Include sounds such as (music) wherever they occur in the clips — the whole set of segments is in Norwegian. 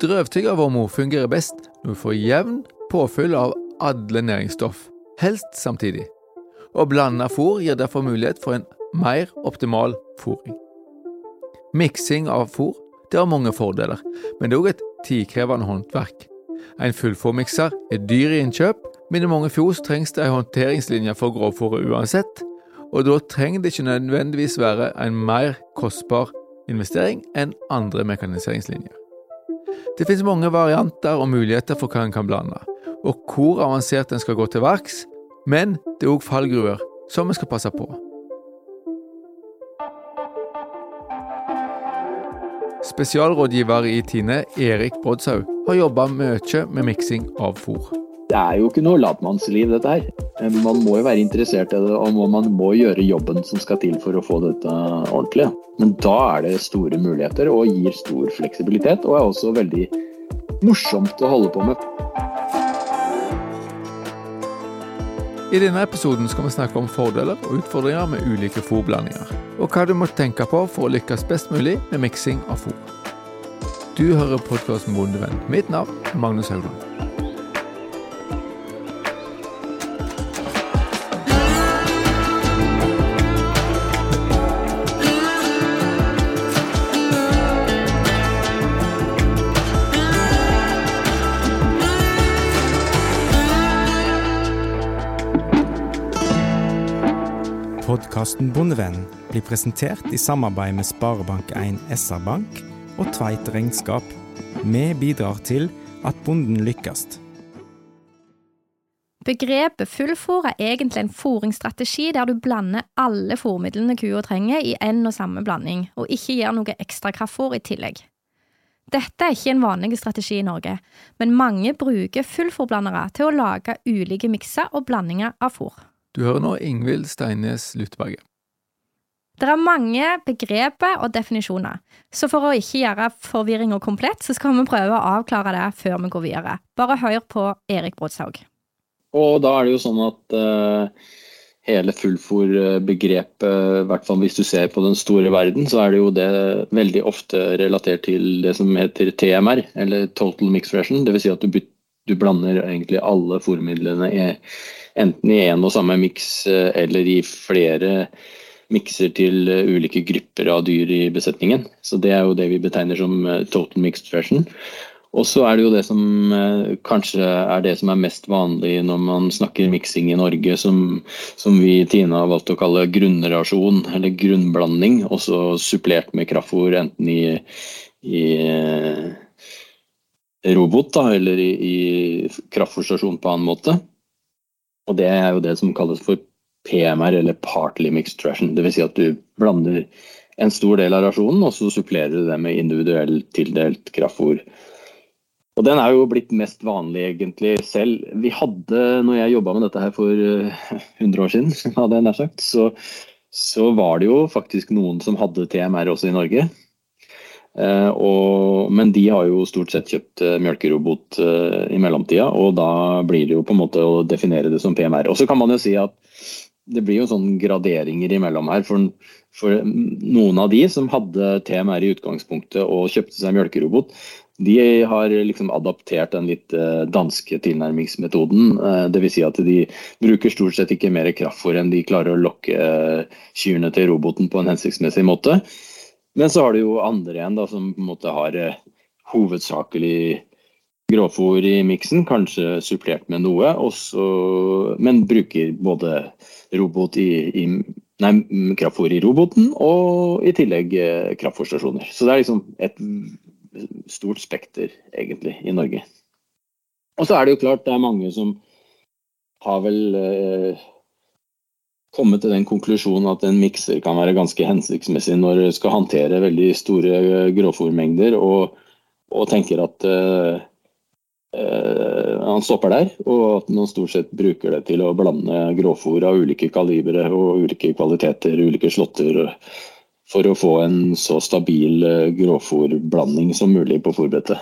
Drøvtyggervormor fungerer best når du får jevn påfyll av alle næringsstoff, helst samtidig. Å blande fôr gir derfor mulighet for en mer optimal fôring. Miksing av fôr det har mange fordeler, men det er òg et tidkrevende håndverk. En fullfòrmikser er dyr i innkjøp, men i mange fjos trengs det en håndteringslinje for grovfòret uansett, og da trenger det ikke nødvendigvis være en mer kostbar investering enn andre mekaniseringslinjer. Det finnes mange varianter og muligheter for hva en kan blande, og hvor avansert en skal gå til verks, men det er òg fallgruver som vi skal passe på. Spesialrådgiver i Tine, Erik Brodshaug, har jobba mye med miksing av fôr. Det er jo ikke noe latmannsliv, dette her. Man må jo være interessert i det, og man må gjøre jobben som skal til for å få dette ordentlig. Men da er det store muligheter og gir stor fleksibilitet, og er også veldig morsomt å holde på med. I denne episoden skal vi snakke om fordeler og utfordringer med ulike fôrblandinger, og hva du må tenke på for å lykkes best mulig med miksing av fôr. Du hører podkasten Bondevenn. Mitt navn er Magnus Haugland. Podkasten Bondevennen blir presentert i samarbeid med Sparebank1 SR-Bank og Tveit Regnskap. Vi bidrar til at bonden lykkes. Begrepet fullfôr er egentlig en fôringsstrategi der du blander alle fôrmidlene kua trenger i én og samme blanding, og ikke gir noe ekstra kraftfôr i tillegg. Dette er ikke en vanlig strategi i Norge, men mange bruker fullfòrblandere til å lage ulike mikser og blandinger av fôr. Du hører nå Ingvild Steines Lutberget. Det er mange begreper og definisjoner, så for å ikke gjøre forvirringa komplett, så skal vi prøve å avklare det før vi går videre. Bare hør på Erik Brodshaug. Og da er det jo sånn at uh, hele fullfòr-begrepet, i hvert fall hvis du ser på den store verden, så er det jo det veldig ofte relatert til det som heter TMR, eller Total mixed Ration. Dvs. Si at du, du blander egentlig alle fòrmidlene i enten i en og samme miks eh, eller i flere mikser til eh, ulike grupper av dyr i besetningen. Så Det er jo det vi betegner som eh, total mixed version. Og så er det jo det som kanskje er det som er mest vanlig når man snakker miksing i Norge, som, som vi i Tina har valgt å kalle grunnrasjon, eller grunnblanding. Også supplert med kraftfôr enten i, i robot da, eller i, i kraftfòrstasjon på annen måte. Og det er jo det som kalles for PMR, eller partly mixed ration. Dvs. Si at du blander en stor del av rasjonen, og så supplerer du det med individuelt tildelt kraftfôr. Og den er jo blitt mest vanlig egentlig selv. Vi hadde, når jeg jobba med dette her for 100 eh, år siden, (laughs) hadde jeg nær sagt, så, så var det jo faktisk noen som hadde TMR også i Norge. Uh, og, men de har jo stort sett kjøpt uh, melkerobot uh, i mellomtida, og da blir det jo på en måte å definere det som PMR. Og så kan man jo si at det blir jo sånn graderinger imellom her. For, for noen av de som hadde TMR i utgangspunktet og kjøpte seg melkerobot, de har liksom adaptert den litt danske tilnærmingsmetoden. Dvs. Si at de bruker stort sett ikke mer kraftfôr enn de klarer å lokke kyrne til roboten på en hensiktsmessig måte. Men så har du jo andre igjen da, som på en måte har eh, hovedsakelig grovfòr i miksen, kanskje supplert med noe, også, men bruker både robot i, i nei, kraftfôr i roboten og i tillegg eh, kraftfòrstasjoner. Så det er liksom et stort spekter, egentlig, i Norge. Og så er det jo klart det er mange som har vel eh, kommet til den konklusjonen at en mikser kan være ganske hensiktsmessig når du skal håndtere veldig store eh, grovfòrmengder, og, og, tenker at uh, uh, han stopper der, og at man stort sett bruker det til å blande grovfòr av ulike kalibre og ulike kvaliteter, ulike slåtter, for å få en så stabil grovfòrblanding som mulig på fòrbrettet.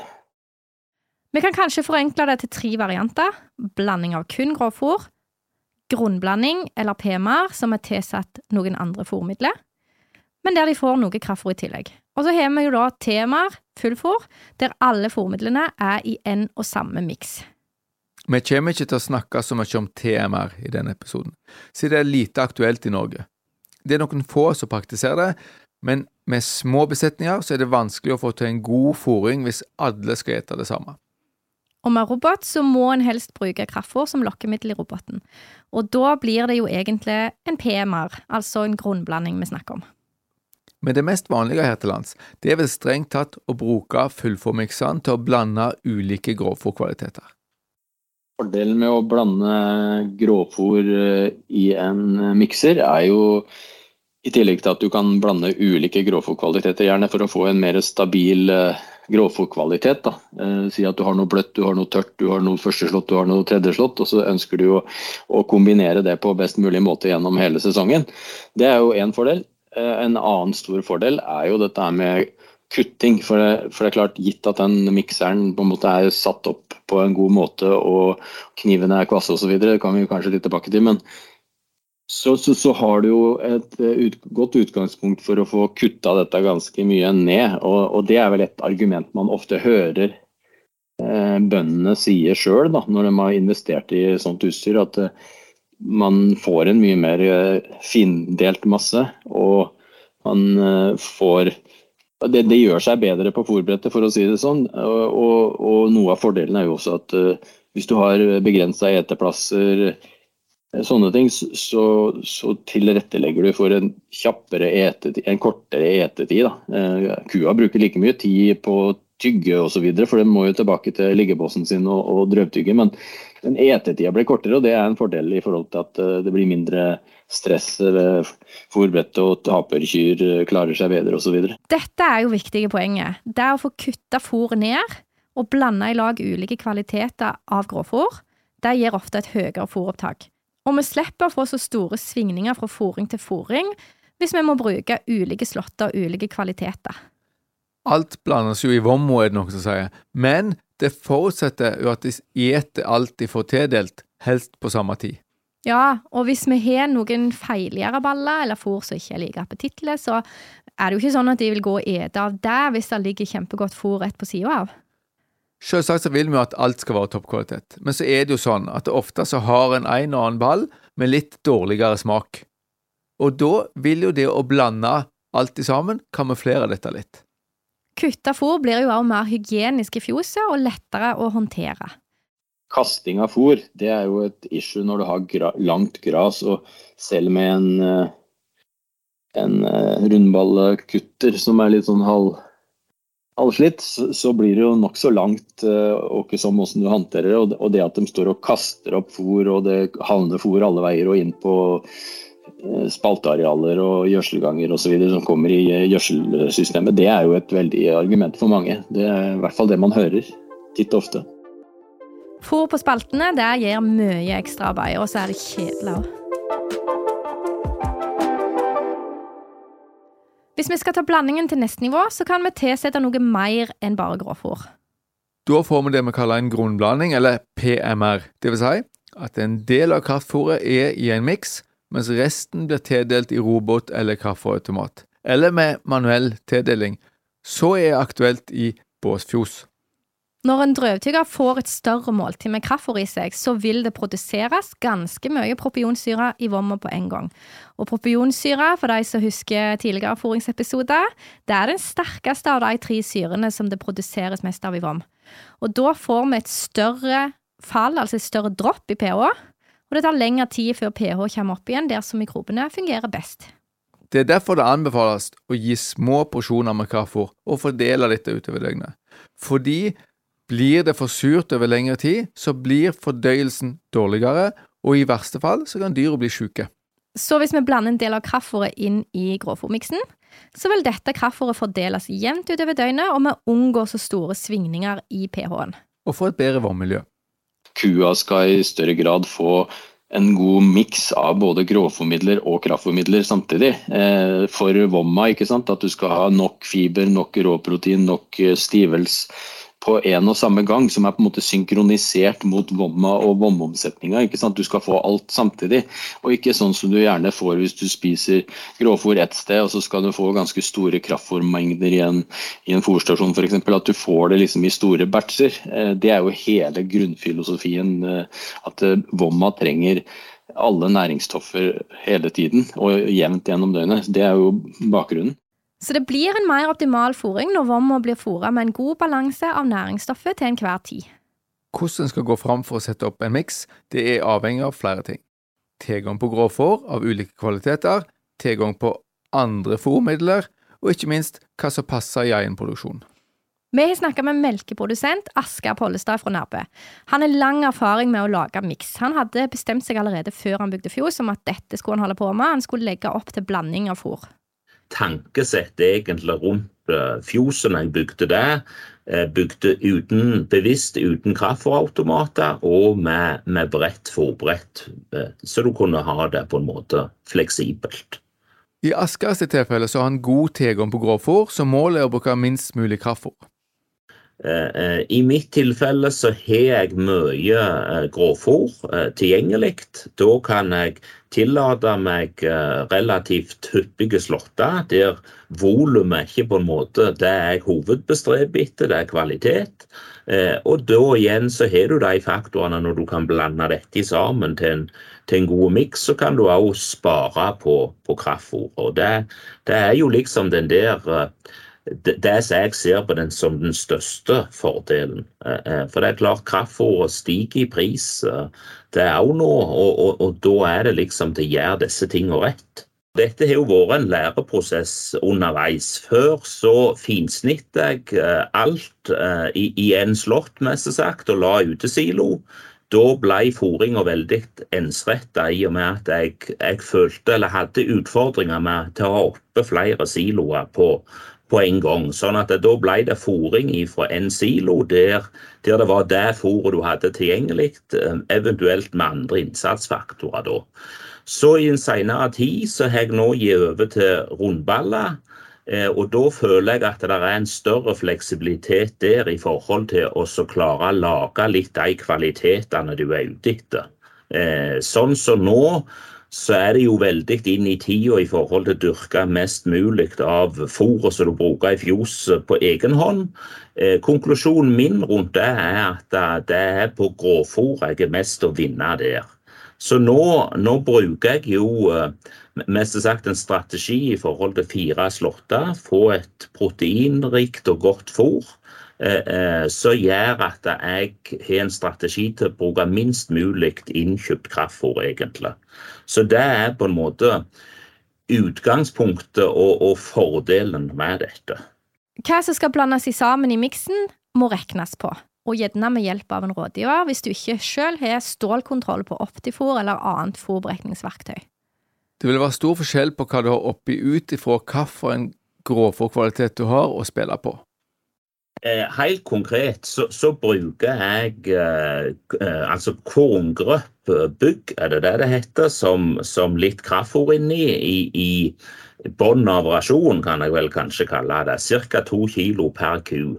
Vi kan kanskje forenkle det til tre varianter. Blanding av kun grovfòr, grunnblanding eller PMR som er tilsatt noen andre fôrmidler, men der de får noe kraftfôr i tillegg. Og så har vi jo da TMR, fullfôr, der alle fôrmidlene er i en og samme miks. Vi kommer ikke til å snakke så mye om TMR i denne episoden, siden det er lite aktuelt i Norge. Det er noen få som praktiserer det, men med små besetninger så er det vanskelig å få til en god fòring hvis alle skal ete det samme. Og med robot så må en helst bruke kraftfôr som lokkemiddel i roboten. Og da blir det jo egentlig en PMR, altså en grunnblanding vi snakker om. Men det mest vanlige her til lands, det er vel strengt tatt å bruke fullformiksene til å blande ulike grovfòrkvaliteter. Fordelen med å blande grovfòr eh, i en mikser er jo i tillegg til at du kan blande ulike grovfòrkvaliteter, gjerne for å få en mer stabil uh, grovfòrkvalitet. Eh, si at du har noe bløtt, du har noe tørt, du har noe førsteslått, du har noe tredjeslått, og så ønsker du å, å, kombinere det på best mulig måte gjennom hele sesongen. Det er jo én fordel. Eh, en annen stor fordel er jo dette med kutting. For det, for det, er klart, gitt at den mikseren på en måte er satt opp på en god måte og knivene er kvasse osv., det kan vi kanskje litt tilbake til. men så, så, så, har du jo et eh, ut, godt utgangspunkt for å få kutta dette ganske mye ned. Og, og det er vel et argument man ofte hører eh, bøndene sier sjøl når de har investert i sånt utstyr, at eh, man får en mye mer eh, findelt masse. Og man eh, får det, det, gjør seg bedre på fòrbrettet, for å si det sånn. Og, og, og noe av fordelen er jo også at eh, hvis du har begrensa eteplasser, sånne ting, så, så, tilrettelegger du for en kjappere etetid, en kortere etetid. Da. Eh, kua bruker like mye tid på tygge osv., for den må jo tilbake til liggebåsen sin og, og drøvtygge. Men den etetida blir kortere, og det er en fordel i forhold til at eh, det blir mindre stress ved fòrbrettet og taperkyr klarer seg bedre osv. Dette er jo viktige poenget. Det er å få kutta fôr ned og blande i lag ulike kvaliteter av grovfòr. Det gir ofte et høyere fôropptak. Og vi slipper å få så store svingninger fra fòring til fòring hvis vi må bruke ulike slåtter og ulike kvaliteter. Alt blandes jo i vommo, er det noen som sier, men det forutsetter jo at de eter alt de får tildelt, helst på samme tid. Ja, og hvis vi har noen feiligere baller eller fôr som ikke er like appetittlige, så er det jo ikke sånn at de vil gå og ete av det hvis det ligger kjempegodt fôr rett på sida av. Selvsagt så vil vi at alt skal være toppkvalitet, men så er det jo sånn at det ofte så har en en og annen ball med litt dårligere smak. Og da vil jo det å blande alt i sammen kamuflere dette litt. Kutta fôr blir jo også mer hygienisk i fjoset og lettere å håndtere. Kasting av fôr det er jo et issue når du har gra langt gras, og selv med en, eh, en eh, rundballkutter som er litt sånn halv halvslitt, så blir det jo nokså langt åkke eh, som åssen du håndterer det. Og det at de står og kaster opp fôr, og det havner fôr alle veier og inn på eh, spaltearealer og gjødselganger osv. som kommer i eh, gjødselsystemet, det er jo et veldig argument for mange. Det er i hvert fall det man hører titt og ofte. Fôr på spaltene det gir mye ekstraarbeid, og så er det kjedelig. Hvis vi skal ta blandingen til neste nivå, så kan vi tilsette noe mer enn bare grovfôr. Da får vi det vi kaller en grunnblanding, eller PMR. Det vil si at en del av kraftfôret er i en miks, mens resten blir tildelt i robot eller kaffeautomat, eller med manuell tildeling. Så er det aktuelt i båsfjos. Når en drøvtygger får et større måltid med kraftfôr i seg, så vil det produseres ganske mye propionsyre i vomma på en gang. Og propionsyre, for de som husker tidligere fôringsepisoder, det er den sterkeste av de tre syrene som det produseres mest av i vom. Og da får vi et større fall, altså et større dropp i pH, og det tar lengre tid før pH kommer opp igjen der som mikrobene fungerer best. Det er derfor det anbefales å gi små porsjoner med kraftfôr og fordele dette utover døgnet. Fordi blir det for surt over lengre tid, så blir fordøyelsen dårligere, og i verste fall så kan dyra bli syke. Så hvis vi blander en del av kraftfôret inn i grovfòrmiksen, så vil dette kraftfôret fordeles jevnt utover døgnet, og vi unngår så store svingninger i pH-en. Og få et bedre vannmiljø. Kua skal i større grad få en god miks av både grovfòrmidler og kraftfòrmidler samtidig. Eh, for vomma, ikke sant? at du skal ha nok fiber, nok råprotein, nok eh, stivels på en og samme gang, som er på en måte synkronisert mot vomma og vomomsetninga. Du skal få alt samtidig, og ikke sånn som du gjerne får hvis du spiser grovfôr ett sted, og så skal du få ganske store kraftfòrmengder i en, i en fòrstasjon f.eks. At du får det liksom i store batcher. Eh, det er jo hele grunnfilosofien. Eh, at eh, vomma trenger alle næringsstoffer hele tiden og jevnt gjennom døgnet. Det er jo bakgrunnen. Så det blir en mer optimal fôring når vomma blir fòra med en god balanse av næringsstoffet til enhver tid. Hvordan en skal gå fram for å sette opp en miks, det er avhengig av flere ting. Tilgang på grovfôr av ulike kvaliteter, tilgang på andre fôrmidler, og ikke minst hva som passer i egen produksjon. Vi har snakka med melkeprodusent Asker Pollestad fra Nærbø. Han har lang erfaring med å lage miks. Han hadde bestemt seg allerede før han bygde fjos om at dette skulle han holde på med. Han skulle legge opp til blanding av fôr tankesett egentlig rundt uh, fjoset når jeg bygde det. Uh, bygde uten, bevisst uten kraftfòrautomater og med, med bredt forberedt, uh, så du kunne ha det på en måte fleksibelt. I Askers tilfelle så har han god tilgang på grovfòr, så målet er å bruke minst mulig kraftfôr. I mitt tilfelle så har jeg mye grovfòr tilgjengelig. Da kan jeg tillate meg eh, relativt hyppige slåtter der volumet ikke på en måte det er hovedbestreber etter, det er kvalitet. Eh, og da igjen så har du de faktorene når du kan blande dette sammen til en, til en god miks, så kan du òg spare på, på kraftfôr. Og det, det, er jo liksom den der eh, det, som jeg ser på den som den største fordelen. For det er klart kraftfôret stiger i pris det er òg nå, og, og, og, da er det liksom til å disse tingene rett. Dette har jo vært en læreprosess underveis. Før så finsnitt jeg eh, alt eh, i, i en slått, mest sagt, og la utesilo. Da ble fôringa veldig ensretta i og med at jeg, jeg, følte eller hadde utfordringer med å ha oppe flere siloer på, på en gang. Sånn at Da ble det fòring fra en silo der, der, det var det fôret du hadde tilgjengelig, eh, eventuelt med andre innsatsfaktorer. da. Så i en senere tid så har jeg nå gitt over til rundballer. Eh, og da føler jeg at det er en større fleksibilitet der i forhold til å klare å lage litt de kvalitetene du er ute etter. Eh, sånn som nå så er det jo veldig inn i tida i forhold til å dyrke mest mulig av fôret som du bruker i fjoset på egen hånd. Eh, konklusjonen min rundt det er at det er på grovfôr jeg er mest å vinne der. Så nå, nå bruker jeg jo eh, mest sagt en strategi i forhold til fire slåtter. Få et proteinrikt og godt fôr. Eh, eh, som gjør at jeg har en strategi til å bruke minst mulig innkjøpt kraftfôr, egentlig. Så det er på en måte utgangspunktet og, og fordelen med dette. Hva som skal blandes i sammen i miksen, må regnes på, og gjerne med hjelp av en rådgiver hvis du ikke selv har stålkontroll på Optifor eller annet fòrberegningsverktøy. Det vil være stor forskjell på hva du har oppi ut ifra hvilken grovfòrkvalitet du har å spille på. Eh, helt konkret så, så bruker jeg eh, eh altså korngrøp bygg, er det det det heter, som, som litt kraftfôr inni. I, i bånn av rasjon, kan jeg vel kanskje kalle det. Ca. to kilo per ku.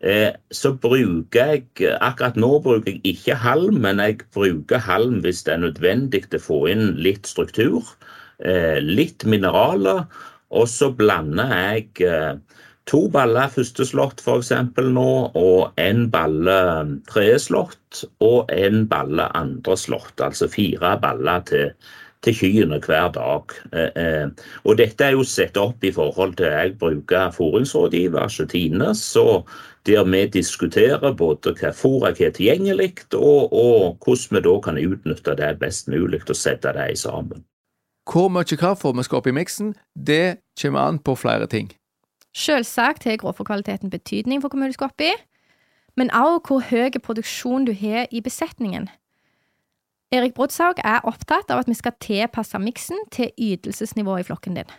Eh, så bruker jeg Akkurat nå bruker jeg ikke halm, men jeg bruker halm hvis det er nødvendig til å få inn litt struktur. Eh, litt mineraler. Og så blander jeg eh, to baller første slått f.eks. nå, og en balle tredje slått og en balle andre slått. Altså fire baller til, til kyrne hver dag. Eh, eh, og dette er jo satt opp i forhold til jeg bruker fôringsrådgiver Tine, så der vi diskuterer både hva fôr har tilgjengelig, og, og hvordan vi da kan utnytte det best mulig og sette det sammen. Hvor mye kraftfôr vi skal opp i miksen, det kommer an på flere ting. Selvsagt har grovfòrkvaliteten betydning for hvor du skal oppi, men også hvor høy produksjon du har i besetningen. Erik Brodshaug er opptatt av at vi skal tilpasse miksen til ytelsesnivået i flokken din.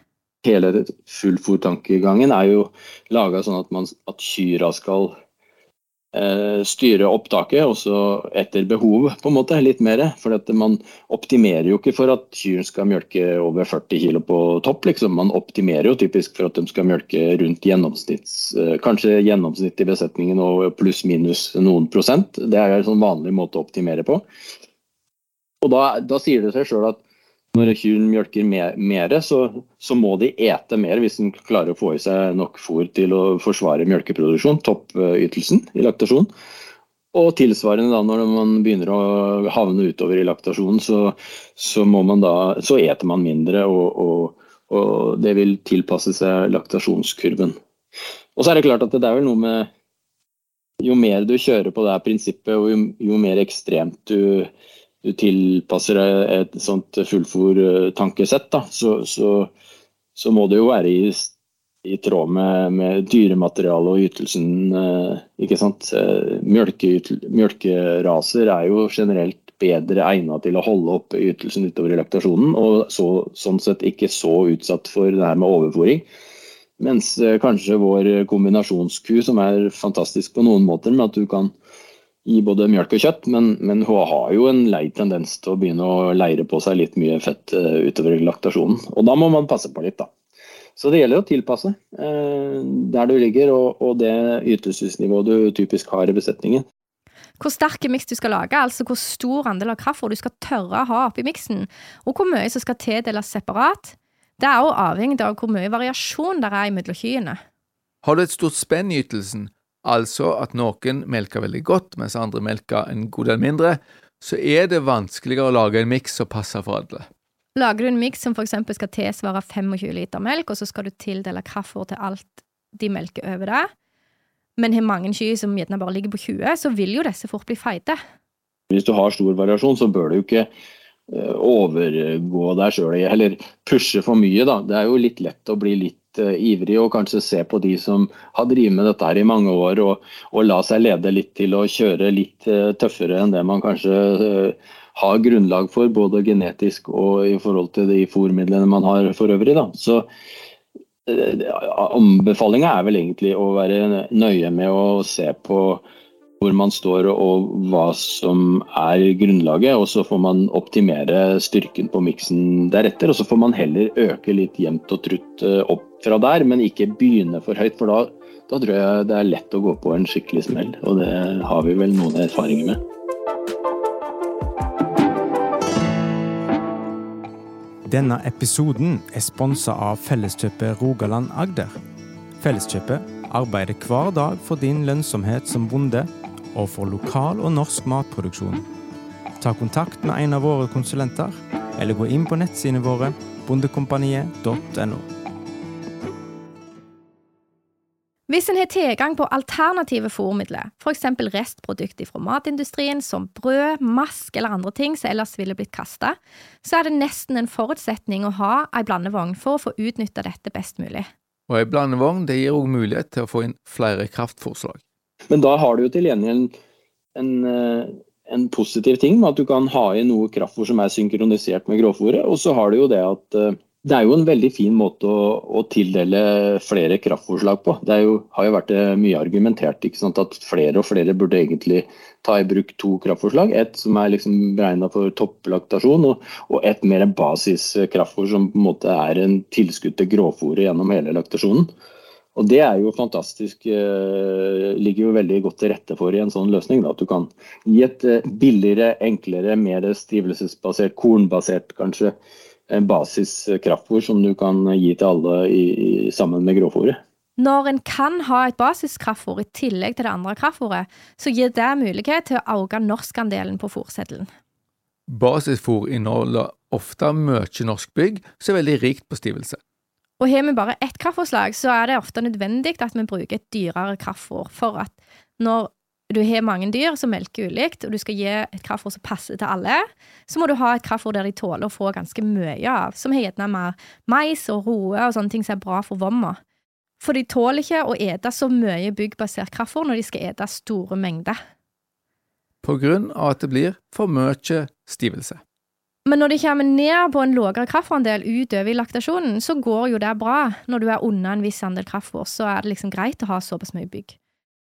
Hele fullfòrtankegangen er jo laga sånn at, man, at kyra skal styre opptaket også etter behov, på en måte, litt mer. For man optimerer jo ikke for at kyrne skal mjølke over 40 kg på topp, liksom. Man optimerer jo typisk for at de skal mjølke rundt gjennomsnitts, eh, kanskje gjennomsnitt i besetningen og pluss-minus noen prosent. Det er en sånn vanlig måte å optimere på. Og da, da sier det seg sjøl at når kyrne mjølker mer, så, så, må de ete mer hvis de klarer å få i seg nok fôr til å forsvare mjølkeproduksjon, toppytelsen i laktasjon. Og tilsvarende da når man begynner å havne utover i laktasjonen, så, så, da, så eter man mindre, og, og, og, det vil tilpasse seg laktasjonskurven. Og så er det klart at det er vel noe med Jo mer du kjører på det her prinsippet, og jo, jo mer ekstremt du du tilpasser et sånt fullfòr-tankesett, så, så, så, må det jo være i, i tråd med, med dyrematerialet og ytelsen. Eh, ikke sant? Eh, mjølke, mjølkeraser er jo generelt bedre egnet til å holde oppe ytelsen utover i laktasjonen, og så, sånn sett ikke så utsatt for det her med overfòring. Mens eh, kanskje vår kombinasjonsku, som er fantastisk på noen måter, med at du kan i både mjølk og kjøtt, men, men, hun har jo en lei tendens til å begynne å leire på seg litt mye fett uh, utover laktasjonen. Og da må man passe på litt, da. Så det gjelder å tilpasse eh, der du ligger og, og det ytelsesnivået du typisk har i besetningen. Hvor sterk miks du skal lage, altså hvor stor andel av kraftfôr du skal tørre å ha oppi miksen, og hvor mye som skal tildeles separat, det er også avhengig av hvor mye variasjon det er mellom kyene. Har du et stort spenn i ytelsen, altså at noen melker veldig godt, mens andre melker en god del mindre, så er det vanskeligere å lage en miks som passer for alle. Lager du en miks som f.eks. skal tilsvare 25 liter melk, og så skal du tildele kaffe til alt de melker over det, men har mange kyr som gjerne bare ligger på 20, så vil jo disse fort bli feite. Hvis du har stor variasjon, så bør du jo ikke eh, overgå deg sjøl, eller pushe for mye. Da. Det er jo litt lett å bli litt uh, ivrig og kanskje se på de som har drevet med dette her i mange år, og, og la seg lede litt til å kjøre litt uh, tøffere enn det man kanskje uh, har grunnlag for, både genetisk og i forhold til de fòrmidlene man har for øvrig. Da. Så Anbefalinga er vel egentlig å være nøye med å se på hvor man står og hva som er grunnlaget. Og så får man optimere styrken på miksen deretter. Og så får man heller øke litt jevnt og trutt eh, opp fra der, men ikke begynne for høyt. For da, da tror jeg det er lett å gå på en skikkelig smell. Og det har vi vel noen erfaringer med. Denne episoden er sponsa av Felleskjøpet Rogaland Agder. Felleskjøpet arbeider hver dag for din lønnsomhet som bonde og for lokal og norsk matproduksjon. Ta kontakt med en av våre konsulenter, eller gå inn på nettsidene våre bondekompaniet.no. Hvis en har tilgang på alternative fôrmidler, f.eks. restprodukter fra matindustrien som brød, mask eller andre ting som ellers ville blitt kasta, så er det nesten en forutsetning å ha ei blandevogn for å få utnytta dette best mulig. Og ei blandevogn det gir òg mulighet til å få inn flere kraftfôrslag. Men da har du jo til gjengjeld en, en, en, positiv ting med at du kan ha i noe kraftfôr som er synkronisert med grovfòret. Og så har du jo det at eh, det er jo en veldig fin måte å, å tildele flere kraftfôrslag på. Det jo, har jo vært eh, mye argumentert at flere og flere burde egentlig ta i bruk to kraftfôrslag. Et som er liksom beregna for topplaktasjon, og, og et mer basiskraftfôr som på en måte er en tilskudd til grovfòret gjennom hele laktasjonen. Og Det er jo fantastisk, eh, ligger jo veldig godt til rette for i en sånn løsning. Da, at du kan gi et eh, billigere, enklere, mer stivelsesbasert, kornbasert kanskje, basiskraftfôr som du kan gi til alle i, i, sammen med grovfôret. Når en kan ha et basiskraftfôr i tillegg til det andre kraftfôret, så gir det mulighet til å øke norskandelen på fòrseddelen. Basisfôr inneholder ofte mye norsk bygg, som er veldig rikt på stivelse. Og har vi bare ett kraftfôrslag, så er det ofte nødvendig at vi bruker et dyrere kraftfôr. For at når du har mange dyr som melker ulikt, og du skal gi et kraftfôr som passer til alle, så må du ha et kraftfôr der de tåler å få ganske mye av, som har gjerne mer mais og roe og sånne ting som er bra for vomma. For de tåler ikke å ete så mye byggbasert kraftfôr når de skal ete store mengder. På grunn av at det blir for mye stivelse. Men når det kommer ned på en lavere kraftandel utover i laktasjonen, så går jo det bra. Når du er under en viss andel kraftfôr, så er det liksom greit å ha såpass mye bygg.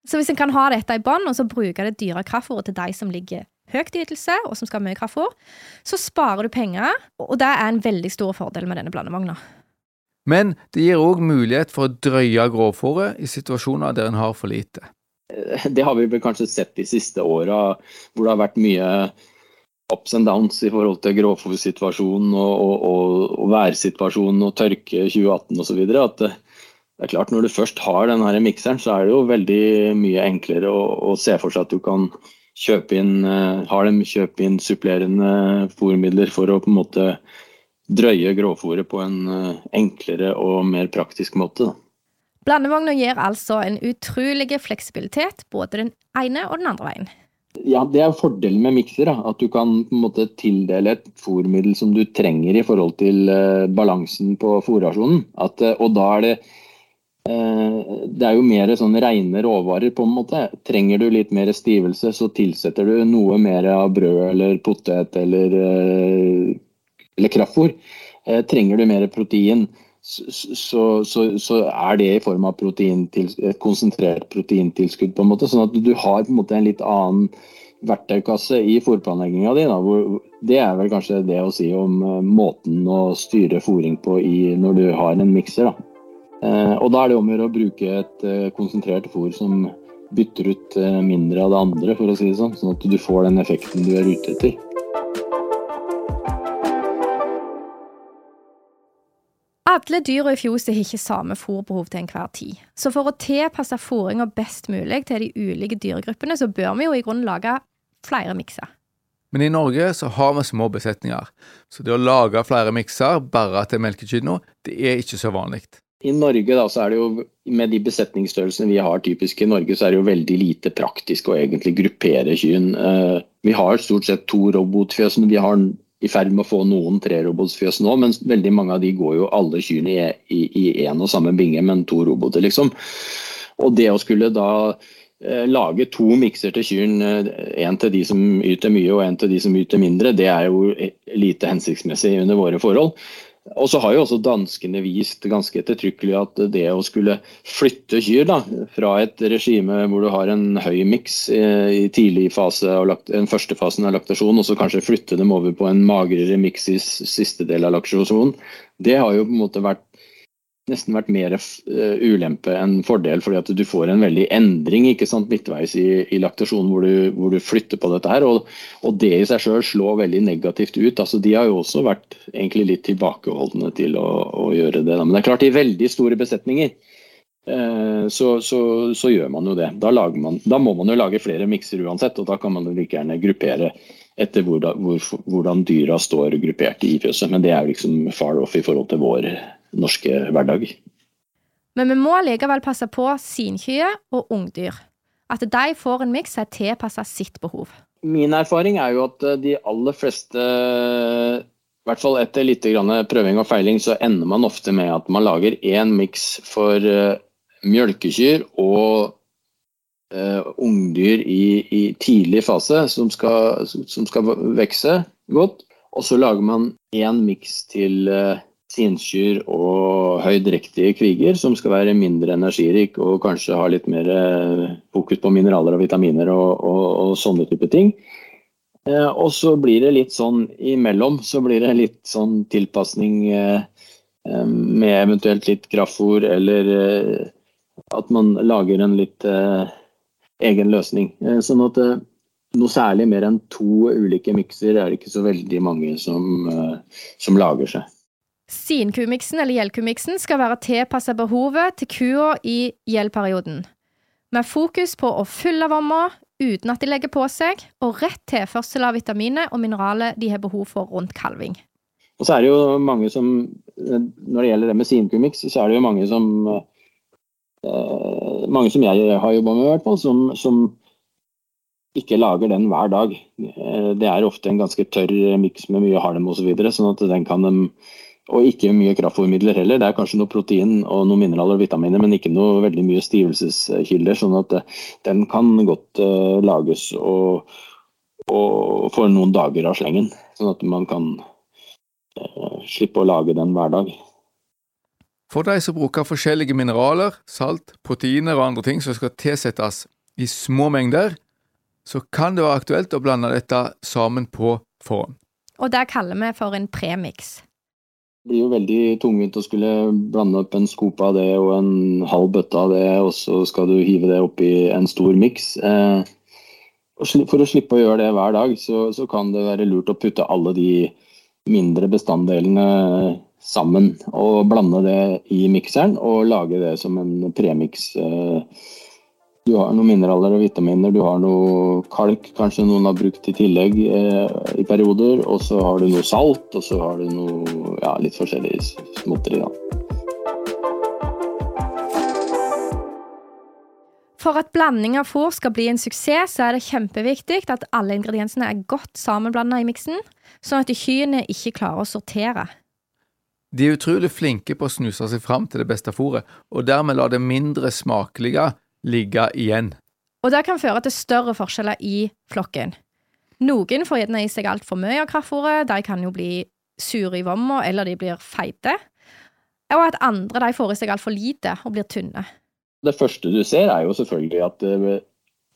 Så hvis en kan ha dette i bånn, og så bruke det dyre kraftfôret til de som ligger høyt i ytelse, og som skal ha mye kraftfôr, så sparer du penger, og det er en veldig stor fordel med denne blandevogna. Men det gir òg mulighet for å drøye grovfòret i situasjoner der en har for lite. Det har vi vel kanskje sett de siste åra, hvor det har vært mye ups and downs i forhold til gråfòrsituasjonen og, og, og, og værsituasjonen og tørke 2018 osv. At det, det er klart når du først har denne mikseren, så er det jo veldig mye enklere å, å se for seg at du kan kjøpe inn, uh, har dem kjøpe inn supplerende fòrmidler for å på en måte drøye gråfòret på en uh, enklere og mer praktisk måte. Da. Blandevogna gir altså en utrolig fleksibilitet både den ene og den andre veien. Ja, Det er fordelen med mikser. At du kan på en måte tildele et fôrmiddel som du trenger i forhold til uh, balansen på fôrrasjonen. Uh, og da er det uh, Det er jo mer sånn rene råvarer, på en måte. Trenger du litt mer stivelse, så tilsetter du noe mer av brød eller potet eller, eller kraftfôr. trenger du mer protein, så, så, så, er det i form av et konsentrert proteintilskudd. på en måte, Sånn at du har på en måte en litt annen verktøykasse i fòrplanlegginga di. Det er vel kanskje det å si om uh, måten å styre fòring på i, når du har en mikser. Uh, og da er det om å gjøre å bruke et uh, konsentrert fòr som bytter ut mindre av det andre, for å si det sånn. Sånn at du får den effekten du er ute etter. Alle dyra i fjoset har ikke samme fôrbehov til enhver tid. Så for å tilpasse fôringa best mulig til de ulike dyregruppene, så bør vi jo i grunnen lage flere mikser. Men i Norge så har vi små besetninger, så det å lage flere mikser bare til melkekyrne, det er ikke så vanlig. I Norge da, så er det jo, med de besetningsstørrelsene vi har typisk i Norge, så er det jo veldig lite praktisk å egentlig gruppere kyrne. Eh, vi har stort sett to robotfjøs, men vi har i ferd med å få noen trerobotsfjøs nå, men veldig mange av de går jo alle kyrne i én og samme binge, men to roboter, liksom. Og det å skulle da eh, lage to mikser til kyrne, én til de som yter mye og én til de som yter mindre, det er jo lite hensiktsmessig under våre forhold. Og så har jo også danskene vist ganske ettertrykkelig at det å skulle flytte kyr da, fra et regime hvor du har en høy miks eh, i tidlig fase av den første fasen av laktasjon, og så kanskje flytte dem over på en magrere miks i siste del av laktasjonen, det har jo på en måte vært nesten vært mer uh, ulempe enn fordel, fordi at du får en veldig endring ikke sant, midtveis i, i laktasjonen hvor du, hvor du, flytter på dette her. Og, og det i seg sjøl slår veldig negativt ut. altså De har jo også vært egentlig litt tilbakeholdne til å, å gjøre det. Da. Men det er klart, i veldig store besetninger eh, så, så, så, gjør man jo det. Da, man, da, må man jo lage flere mikser uansett, og da kan man jo like gjerne gruppere etter hvordan, hvor, hvordan dyra står gruppert i fjøset. Men det er jo liksom far off i forhold til vår norske hverdag. Men vi må likevel passe på sinkyr og ungdyr. At de får en miks som er tilpassa sitt behov. Min erfaring er jo at eh, de aller fleste, i hvert fall etter litt prøving og feiling, så ender man ofte med at man lager én miks for uh, mjølkekyr og uh, ungdyr i, i, tidlig fase som skal, som skal vokse godt. Og så lager man én miks til uh, sinnskyr og høydrektige kviger, som skal være mindre energirik og kanskje ha litt mer eh, fokus på mineraler og vitaminer og, og, og sånne type ting. Eh, og så blir det litt sånn imellom, så blir det litt sånn tilpasning eh, med eventuelt litt kraftfôr, eller at man lager en litt egen løsning. sånn at noe særlig mer enn to ulike mikser er det ikke så veldig mange som, som lager seg. Sinkumiksen eller gjeldkumiksen skal være tilpasset behovet til kua i gjeldperioden, med fokus på å fylle vomma uten at de legger på seg, og rett tilførsel av vitaminer og mineraler de har behov for rundt kalving. Og så er det jo mange som, Når det gjelder det med sinkumiks, så er det jo mange som eh, Mange som jeg har jobba med, i hvert fall, som, som ikke lager den hver dag. Eh, det er ofte en ganske tørr miks med mye halm osv., så sånn at den kan de og ikke mye kraftfôrmidler heller. Det er kanskje noe protein og noen mineraler og vitaminer, men ikke noe veldig mye stivelseskilder. sånn at eh, den kan godt uh, lages og, og for noen dager av slengen. Sånn at man kan uh, slippe å lage den hver dag. For de som bruker forskjellige mineraler, salt, proteiner og andre ting som skal tilsettes i små mengder, så kan det være aktuelt å blande dette sammen på forhånd. Og det kaller vi for en premiks. Det blir jo veldig tungvint å skulle blande opp en skope av det og en halv bøtte av det, og så skal du hive det opp i en stor miks. Eh, for å slippe å gjøre det hver dag, så, så, kan det være lurt å putte alle de mindre bestanddelene sammen og blande det i mikseren og lage det som en premiks. Eh, du har noen mineraler og vitaminer, du har noe kalk, kanskje noen har brukt i tillegg eh, i perioder. Og så har du noe salt, og så har du noe ja, litt forskjellig småtteri. For at blanding av fôr skal bli en suksess, så er det kjempeviktig at alle ingrediensene er godt sammenblanda i miksen, sånn at kyrne ikke klarer å sortere. De er utrolig flinke på å snuse seg fram til det beste fôret, og dermed la det mindre smakelige ligge igjen. Og det kan føre til større forskjeller i flokken. Noen får gjerne i seg altfor mye av kraftfôret, de kan jo bli sure i vomma, eller de blir feite. Og at andre de får i seg altfor lite og blir tynne. Det første du ser, er jo selvfølgelig at eh,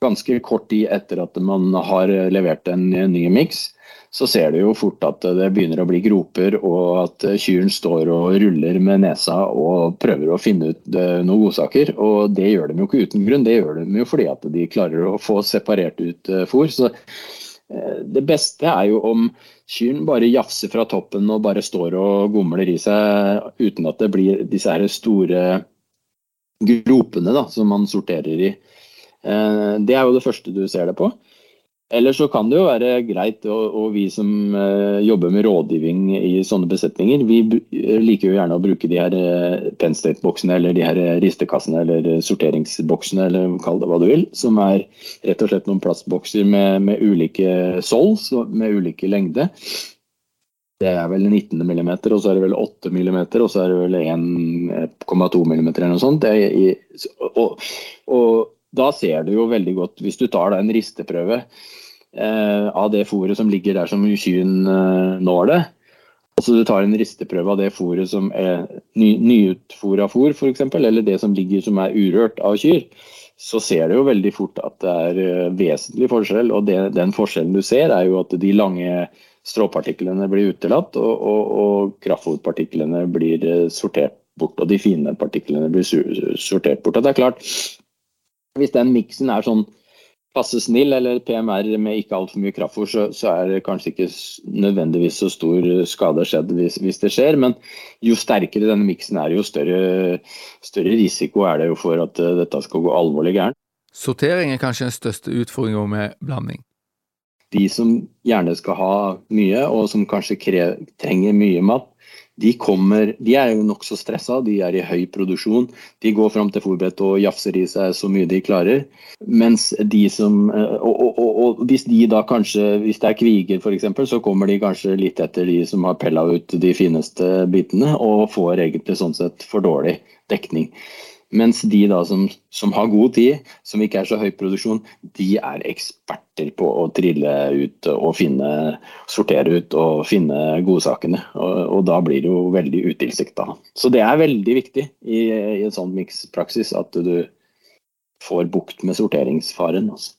ganske kort tid etter at man har levert en ny miks, så ser du jo fort at det begynner å bli groper, og at kyrne står og ruller med nesa og prøver å finne ut eh, noen godsaker. Og det gjør de jo ikke uten grunn, det gjør de jo fordi at de klarer å få separert ut eh, fôr. Så eh, det beste er jo om kyrne bare jafser fra toppen og bare står og gomler i seg uten at det blir disse her store gropene da, som man sorterer i. Det er jo det første du ser det på. Eller så kan det jo være greit, og, vi som uh, jobber med rådgivning i sånne besetninger, vi eh, liker jo gjerne å bruke de her uh, Penstate-boksene eller de her ristekassene eller sorteringsboksene, eller kall det hva du vil, som er rett og slett noen plastbokser med, med ulike sols, med ulike lengde. Det er vel 19 mm, og så er det vel 8 mm, og så er det vel 1,2 mm eller noe sånt. I, og, og da ser du jo veldig godt, hvis du tar en risteprøve eh, av det fôret som ligger der som kyen eh, når det, og så du tar en risteprøve av det fôret som er ny, nyutfôra fôr f.eks., eller det som ligger som er urørt av kyr, så ser du jo veldig fort at det er uh, vesentlig forskjell. Og det, den forskjellen du ser, er jo at de lange stråpartiklene blir utelatt, og, og, og blir uh, sortert bort. Og de fine partiklene blir sortert bort. Og det er klart, hvis den miksen er sånn passe snill, eller PMR med ikke altfor mye kraftfôr, så, så, er det kanskje ikke nødvendigvis så stor skade skjedd hvis, hvis, det skjer. Men jo sterkere denne miksen er, jo større, større, risiko er det jo for at uh, dette skal gå alvorlig gærent. Sortering er kanskje den største utfordringa med blanding? De som gjerne skal ha mye, og som kanskje trenger mye mat, de, kommer, de er jo nokså stressa, de er i høy produksjon. De går fram til fòrbrettet og jafser i seg så mye de klarer. Mens de som eh, og, og, og, og hvis de da kanskje, hvis det er kviger f.eks., så kommer de kanskje litt etter de som har pella ut de fineste bitene, og får egentlig sånn sett for dårlig dekning. Mens de da som, som, har god tid, som ikke er så høy produksjon, de er eksperter på å trille ut og finne, sortere ut og finne godsakene. Og, og da blir det jo veldig utilsikta. Så det er veldig viktig i, i en sånn mikspraksis at du får bukt med sorteringsfaren. Også.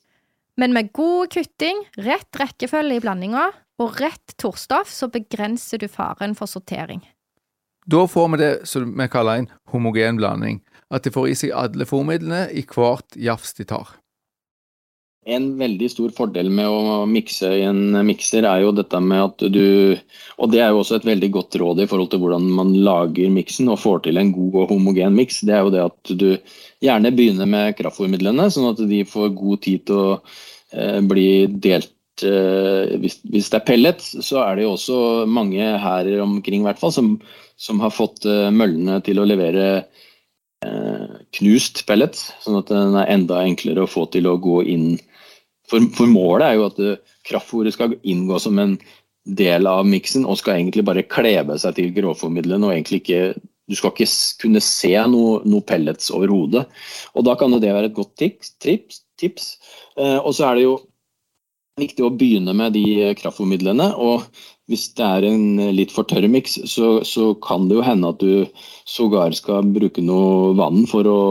Men med god kutting, rett rekkefølge i blandinga og rett torstoff, så begrenser du faren for sortering. Da får vi det som vi kaller en homogen blanding at de får i seg alle fôrmidlene i hvert jafs de tar. En veldig stor fordel med å mikse i en mikser er jo dette med at du Og det er jo også et veldig godt råd i forhold til hvordan man lager miksen og får til en god og homogen miks. Det er jo det at du gjerne begynner med kraftfôrmidlene, sånn at de får god tid til å eh, bli delt eh, hvis, hvis, det er pellet, så er det jo også mange her omkring hvert fall, som, som har fått eh, møllene til å levere knust pellet, sånn at den er enda enklere å få til å gå inn. For, for målet er jo at eh, kraftfôret skal inngå som en del av miksen og skal egentlig bare klebe seg til grovformidlene og egentlig ikke du skal ikke kunne se noe, noe pellets overhodet. Og da kan det være et godt tips. tips, tips. Eh, og så er det jo viktig å begynne med de kraftformidlene. Og hvis det er en litt for tørr miks, så, så, kan det jo hende at du sågar skal bruke noe vann for å,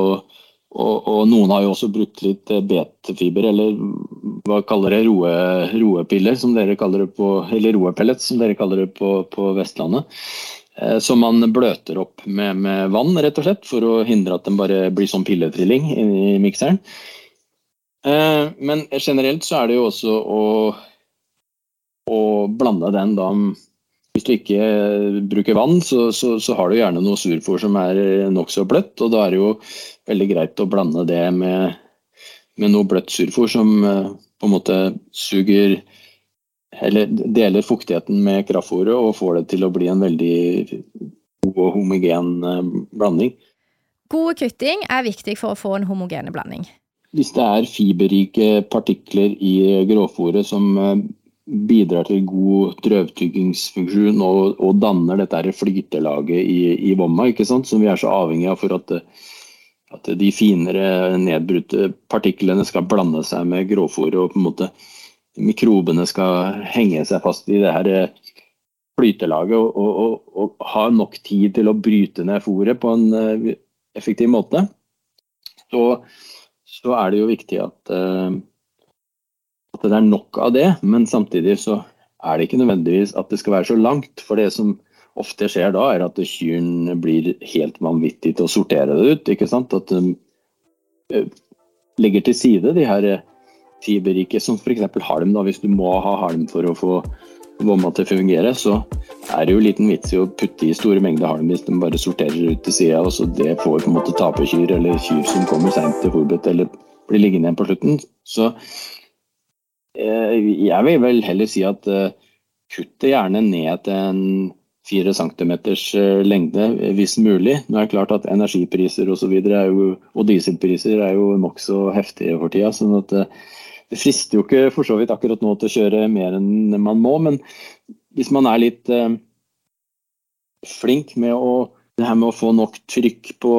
Og, og, noen har jo også brukt litt eh, betefiber, eller hva kaller det, roe, roepiller, som dere kaller det på, eller roepellets, som dere kaller det på, på Vestlandet. Eh, som man bløter opp med, med, vann, rett og slett, for å hindre at den bare blir sånn pilletrilling i mikseren. Eh, men generelt så er det jo også å, å blande den da Hvis du ikke bruker vann, så, så, så har du gjerne noe surfôr som er nokså bløtt. Og da er det jo veldig greit å blande det med, med noe bløtt surfôr som eh, på en måte suger eller deler fuktigheten med kraftfôret og får det til å bli en veldig god og homogen blanding. God kutting er viktig for å få en homogene blanding. Hvis det er fiberrike partikler i grovfòret som eh, bidrar til god drøvtyggingsfunksjon og, og danner dette flytelaget i, i vomma, som vi er så avhengig av for at, at de finere nedbrutte partiklene skal blande seg med gråfòret og på en måte mikrobene skal henge seg fast i det her eh, flytelaget og, og, og, ha nok tid til å bryte ned fòret på en eh, effektiv måte. Så så er det jo viktig at, uh, at, det er nok av det. Men samtidig så er det ikke nødvendigvis at det skal være så langt. For det som ofte skjer da, er at kyrne blir helt vanvittig til å sortere det ut. ikke sant? At de uh, legger til side de her fiberrike, som f.eks. halm. da, Hvis du må ha halm for å få vomma til å fungere, så er det jo liten vits i å putte i store mengder halm hvis de bare sorterer ut til sida. Og så det får på en måte taperkyr eller kyr som kommer seint til fòrbeite eller blir liggende igjen på slutten. Så eh, jeg vil vel heller si at eh, kutt det gjerne ned til en fire centimeters eh, lengde, hvis mulig. Nå er det klart at energipriser og, så videre, og, dieselpriser er jo nokså heftige for tida. sånn at eh, det frister jo ikke for så vidt akkurat nå til å kjøre mer enn man må, men hvis man er litt eh, flink med å, det her med å få nok trykk på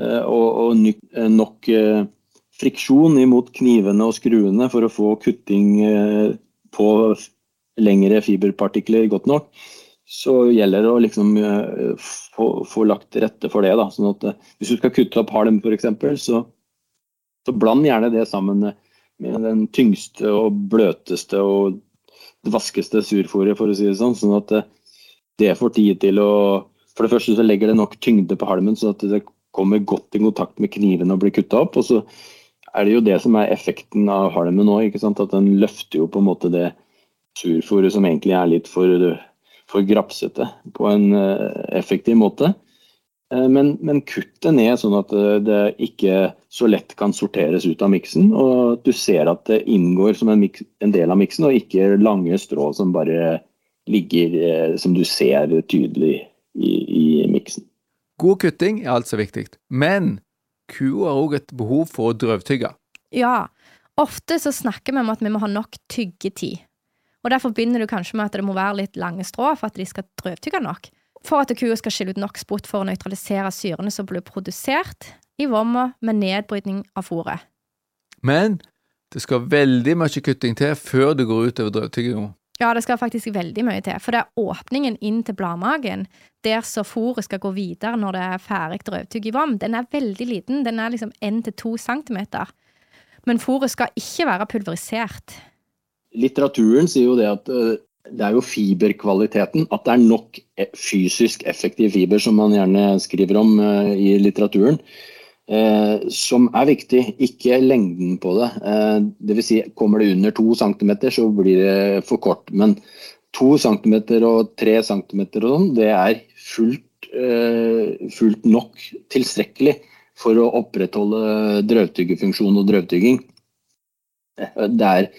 eh, og, og eh, nok eh, friksjon imot knivene og skruene for å få kutting eh, på lengre fiberpartikler godt nok, så gjelder det å liksom eh, få, få, lagt til rette for det. Da. Sånn at hvis du skal kutte opp halm f.eks., så, så bland gjerne det sammen med den tyngste og bløteste og vaskeste surfòret, for å si det sånn. Sånn at det får tid til å For det første så legger det nok tyngde på halmen, sånn at det kommer godt i kontakt med knivene og blir kutta opp. Og så er det jo det som er effekten av halmen nå, ikke sant? at den løfter jo på en måte det surfòret som egentlig er litt for, for grapsete, på en eh, effektiv måte. Eh, men, men kutt det ned sånn at eh, det ikke så lett kan sorteres ut av miksen. Og du ser at det inngår som en, mix, en del av miksen, og ikke lange strå som bare ligger som du ser tydelig i, i miksen. God kutting er altså viktig, men kua har òg et behov for å drøvtygge. Ja, ofte så snakker vi om at vi må ha nok tyggetid. Og Derfor begynner du kanskje med at det må være litt lange strå for at de skal drøvtygge nok for at kua skal skille ut nok spot for å nøytralisere syrene som blir produsert i vomma med nedbrytning av fôret. Men det skal veldig mye kutting til før det går utover drøvtygginga. Ja, det skal faktisk veldig mye til, for det er åpningen inn til bladmagen, der så fôret skal gå videre når det er ferdig drøvtygg i vom, den er veldig liten, den er liksom 1-2 cm. Men fôret skal ikke være pulverisert. Litteraturen sier jo det at eh, det er jo fiberkvaliteten. At det er nok e, fysisk effektiv fiber, som man gjerne skriver om uh, i litteraturen, uh, som er viktig. Ikke lengden på det. Eh, Dvs. Si, kommer det under to centimeter, så blir det for kort. Men to centimeter og tre centimeter og sånn, det er fullt, eh, fullt nok tilstrekkelig for å opprettholde drøvtyggefunksjon og drøvtygging. Det er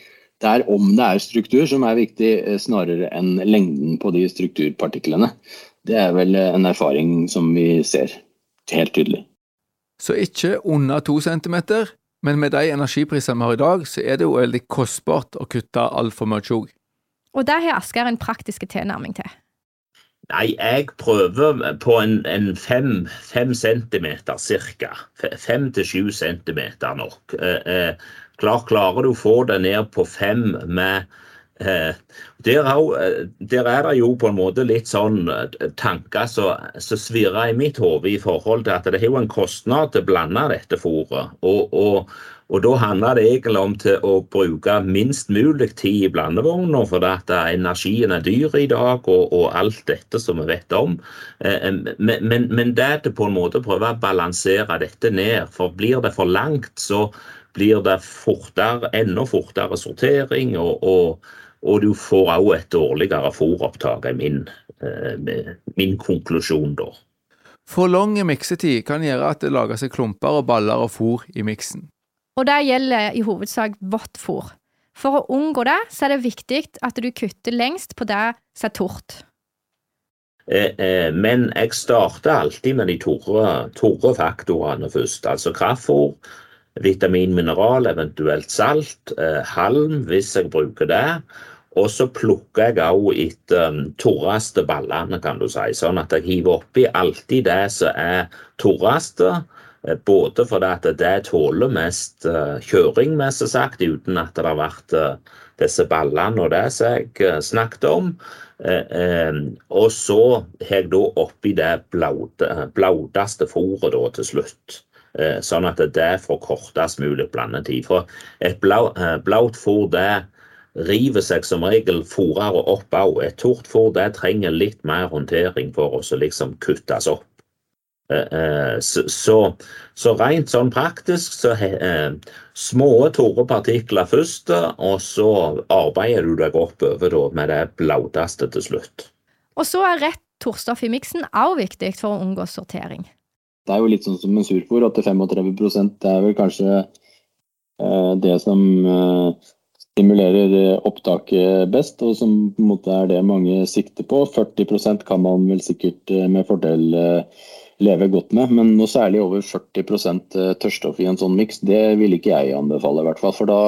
det er om det er struktur som er viktig, eh, snarere enn lengden på de strukturpartiklene. Det er vel eh, en erfaring som vi ser helt tydelig. Så ikke under to centimeter, men med de energiprisene vi har i dag, så er det jo veldig kostbart å kutte altfor mye òg. Og der har Asker en praktisk tilnærming til. Nei, jeg prøver på en, en fem, fem, centimeter cirka. Fem til sju centimeter nok. Eh, eh, klar, klarer du å få det ned på fem med, der, har, der, er det jo på en måte litt sånn tanker som svirrer i mitt hode i forhold til at det er jo en kostnad til å blande dette fôret. Og, og, og da handler det egentlig om til å bruke minst mulig tid i blandevogna, for at energien er dyr i dag, og, og alt dette som vi vet om. Men, men, men det er på en måte prøve å balansere dette ned, for blir det for langt, så blir det fortere, enda fortere sortering. og, og og du får òg et dårligere fôropptak, er min, eh, min konklusjon da. For lang miksetid kan gjøre at det lager seg klumper og baller og fôr i miksen. Og det gjelder i hovedsak vått fôr. For å unngå det, så er det viktig at du kutter lengst på det som er tort. Eh, eh, men jeg starter alltid med de torre faktorene først. Altså kraftfôr, vitamin, mineral, eventuelt salt, halm hvis jeg bruker det. Og så plukker jeg òg etter um, tørreste ballene, kan du si. Sånn at jeg hiver oppi alltid det som er torreste. Eh, både fordi at det tåler mest uh, kjøring, mest sagt, uten at det har vært uh, disse ballene og det som jeg snakket om. Og så har jeg da oppi det blaudeste fôret da til slutt. Sånn at det får kortest mulig blandetid. For et blaut fôr det river seg som regel fòrere opp òg. Et tortfôr det trenger litt mer håndtering for å liksom kuttes opp. Eh, eh, så, så, så, rent sånn praktisk så eh, små tørre partikler først, og så arbeider du deg oppover med det blauteste til slutt. Og så er rett torstoff i miksen òg viktig for å unngå sortering. Det er jo litt sånn som en surfòr, at 35% det er vel kanskje eh, det som stimulerer eh, opptaket best, og som på en måte er det mange sikter på. 40% kan man vel sikkert eh, med fordel eh, leve godt med, men noe særlig over 40 tørrstoff i en sånn miks, det vil ikke jeg anbefale, i hvert fall. For da,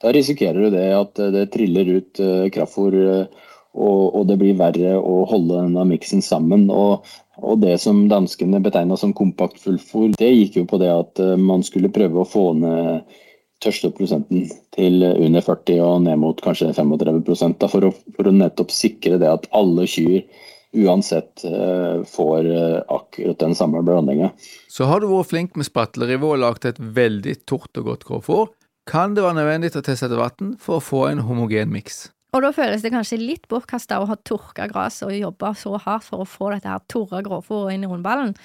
da risikerer du det at det triller ut kraftfôr, og, og, det blir verre å holde denne miksen sammen. Og, og det som danskene betegna som kompakt fullfòr, det gikk jo på det at man skulle prøve å få ned tørsteprosenten til under 40 og ned mot kanskje 35 da, for, å, for å nettopp sikre det at alle kyr uansett uh, får uh, akkurat den samme blandinga. Så har du vært flink med spatlerivet og lagd et veldig tort og godt grovfòr. kan det være nødvendig å tilsette vann for å få en homogen miks. Og da føles det kanskje litt bortkasta å ha tørka gresset og jobba så hardt for å få dette her torre grovfòret inn i rundballen.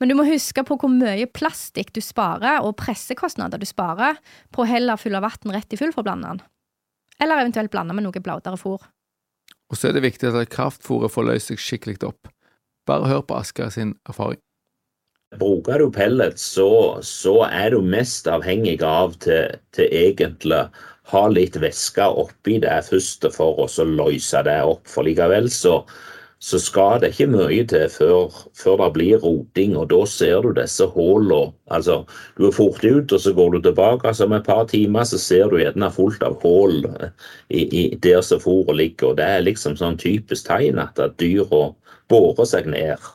Men du må huske på hvor mye plastikk du sparer, og pressekostnader du sparer, på å heller fylle vann rett i fullforblanderen. Eller eventuelt blande med noe blaudere fôr. Og så er det viktig at kraftfôret får løst seg skikkelig opp. Bare hør på Asker sin erfaring. Bruker du pellet, så, så er du mest avhengig av til, til egentlig ha litt væske oppi det først for å løse det opp. For likevel så, så skal det ikke mye til før, før, det blir roting, og da ser du disse hullene. Altså, du er fort ut, og så går du tilbake. Altså, om et par timer så ser du gjerne fullt av hull i, der som fôret ligger. og Det er liksom sånn typisk tegn at dyra borer seg ned.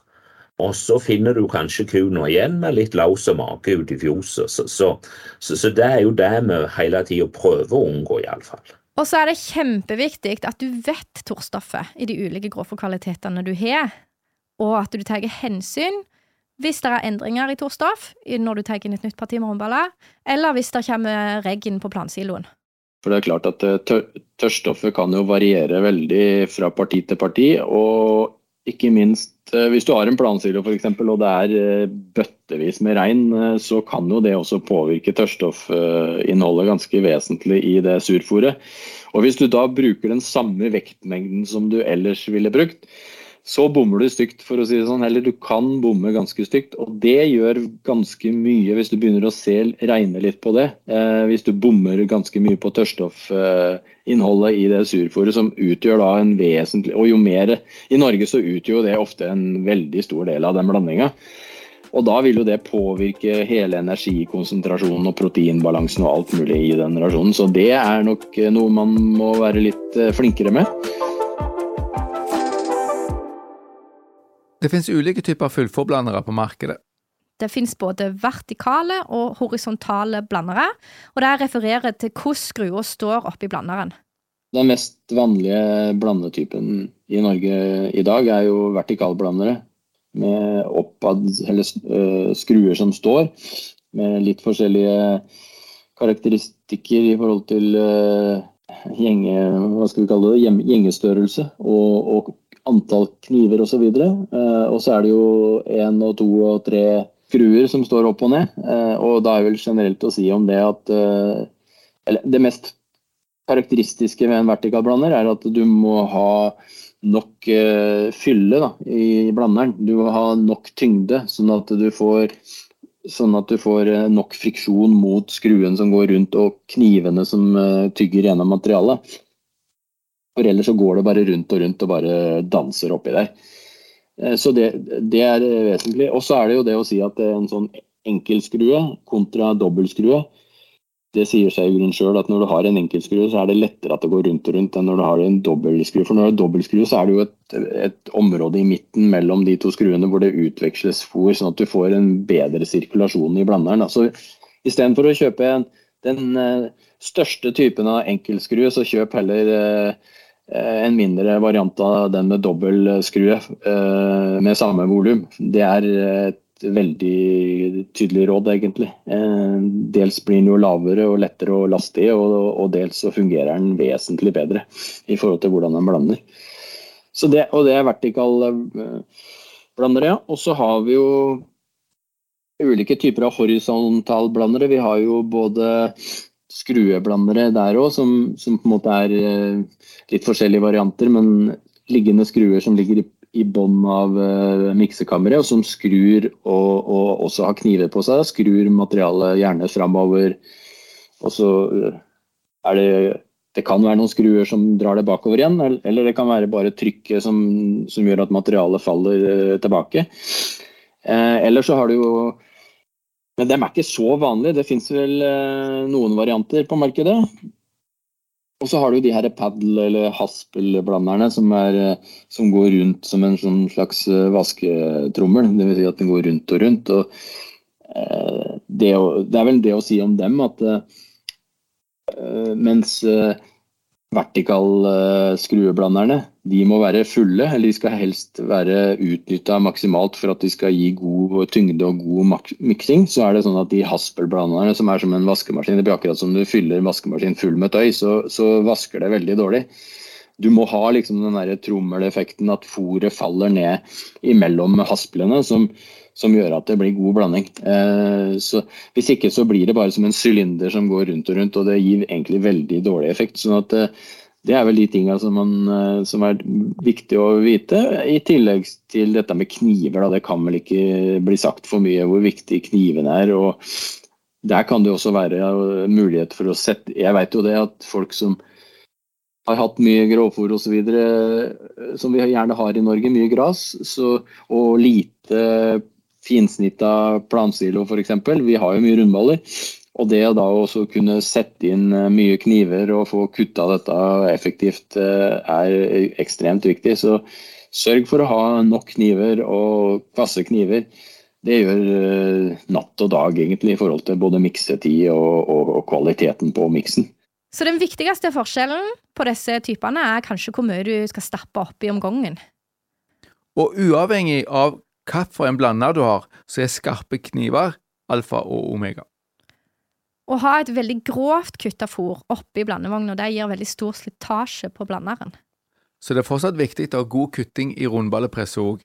Og så finner du kanskje kua igjen med litt laus og mage ute i fjoset. Så, så, så, så, det er jo det vi hele tida prøver å unngå, iallfall. Og så er det kjempeviktig at du vet torstoffet i de ulike grovfòrkvalitetene du har, og at du tar hensyn hvis det er endringer i torstoff når du tar inn et nytt parti med håndballer, eller hvis det kommer regn på plansiloen. For det er klart at eh, tørrstoffet kan jo variere veldig fra parti til parti, og ikke minst hvis du har en plansilo f.eks. og det er eh, bøttevis med regn, eh, så kan jo det også påvirke tørrstoffinnholdet ganske vesentlig i det surfòret. Og hvis du da bruker den samme vektmengden som du ellers ville brukt, så bommer du stygt, for å si det sånn. Eller du kan bomme ganske stygt. Og det gjør ganske mye, hvis du begynner å se, regne litt på det. Eh, hvis du bommer ganske mye på tørrstoffinnholdet i det surfòret, som utgjør da en vesentlig Og jo mer I Norge så utgjør det ofte en veldig stor del av den blandinga. Og da vil jo det påvirke hele energikonsentrasjonen og proteinbalansen og alt mulig i den rasjonen. Så det er nok noe man må være litt eh, flinkere med. Det finnes ulike typer fullforblandere på markedet. Det finnes både vertikale og horisontale blandere, og det refererer til hvordan skrua står oppi blanderen. Den mest vanlige blandetypen i Norge i dag er jo vertikalblandere. Med oppad, eller uh, skruer som står, med litt forskjellige karakteristikker i forhold til uh, gjenge, hva skal vi kalle det, gjengestørrelse og, og antall kniver osv. Og, uh, og så er det jo én og to og tre skruer som står opp og ned. Uh, og da er vel generelt å si om det at uh, Eller det mest karakteristiske med en vertikalblander er at du må ha nok uh, fylle da, i blanderen. Du må ha nok tyngde, sånn at du får Sånn at du får nok friksjon mot skruen som går rundt og knivene som tygger gjennom materialet. For ellers så går det bare rundt og rundt og bare danser oppi der. Så det, det er vesentlig. Og så er det jo det å si at er en sånn enkeltskrue kontra dobbeltskrue det sier seg i grunnen sjøl at når du har en enkeltskrue, så er det lettere at det går rundt og rundt enn når du har en dobbeltskrue. For når du har dobbeltskrue, så er det jo et, et, område i midten mellom de to skruene hvor det utveksles fôr, sånn at du får en bedre sirkulasjon i blanderen. Altså, Istedenfor å kjøpe en, den største typen av enkeltskrue, så kjøp heller uh, en mindre variant av den med dobbel skrue med samme volum. Det er et veldig tydelig råd, egentlig. Eh, dels blir den jo lavere og lettere å laste i, og, dels så fungerer den vesentlig bedre i forhold til hvordan den blander. Så det, og det er vertikal eh, blandere, ja. Og så har vi jo ulike typer av horisontalblandere. Vi har jo både skrueblandere der òg, som, som, på en måte er eh, litt forskjellige varianter, men liggende skruer som ligger i i bånn av uh, miksekammeret, og som skrur og, og, også har kniver på seg. Skrur materialet gjerne framover. Og så uh, er det Det kan være noen skruer som drar det bakover igjen, eller det kan være bare trykket som, som gjør at materialet faller tilbake. eller så har du jo Men dem er ikke så vanlige. Det fins vel noen varianter på markedet. Og så har du de her padel- eller haspelblanderne som, er, som går rundt som en sånn slags eh, vasketrommel. Dvs. Si at den går rundt og rundt. og eh, det, det, er vel det å si om dem at eh, mens eh, vertikalskrueblanderne uh, de må være fulle, eller de skal helst være utnytta maksimalt for at de skal gi god tyngde og god miksing. Så er det sånn at de haspelblanderne som er som en vaskemaskin, det blir akkurat som du fyller en vaskemaskin full med tøy, så, så vasker det veldig dårlig. Du må ha liksom den trommeleffekten at fôret faller ned imellom hasplene, som, som gjør at det blir god blanding. Eh, så Hvis ikke så blir det bare som en sylinder som går rundt og rundt, og det gir egentlig veldig dårlig effekt. sånn at eh, det er vel de tinga som, eh, som, er viktig å vite. I tillegg til dette med kniver. Da. Det kan vel ikke bli sagt for mye hvor viktig knivene er. og Der kan det også være mulighet for å sette Jeg vet jo det at folk som har hatt mye grovfòr osv., som vi gjerne har i Norge, mye gras, og lite finsnitta plansilo f.eks. Vi har jo mye rundballer. Og det å da også kunne sette inn eh, mye kniver og få kutta dette effektivt eh, er ekstremt viktig. Så sørg for å ha nok kniver og kvasse kniver. Det gjør eh, natt og dag egentlig i forhold til både miksetid og, og, og kvaliteten på miksen. Så den viktigste forskjellen på disse typene er kanskje hvor mye du skal stappe oppi om gangen? Og uavhengig av hvilken blander du har, så er skarpe kniver alfa og omega. Å ha et veldig grovt kutta fôr oppi blandevogna, det gir veldig stor slitasje på blanderen. Så det er fortsatt viktig å ha god kutting i rundballepresset òg?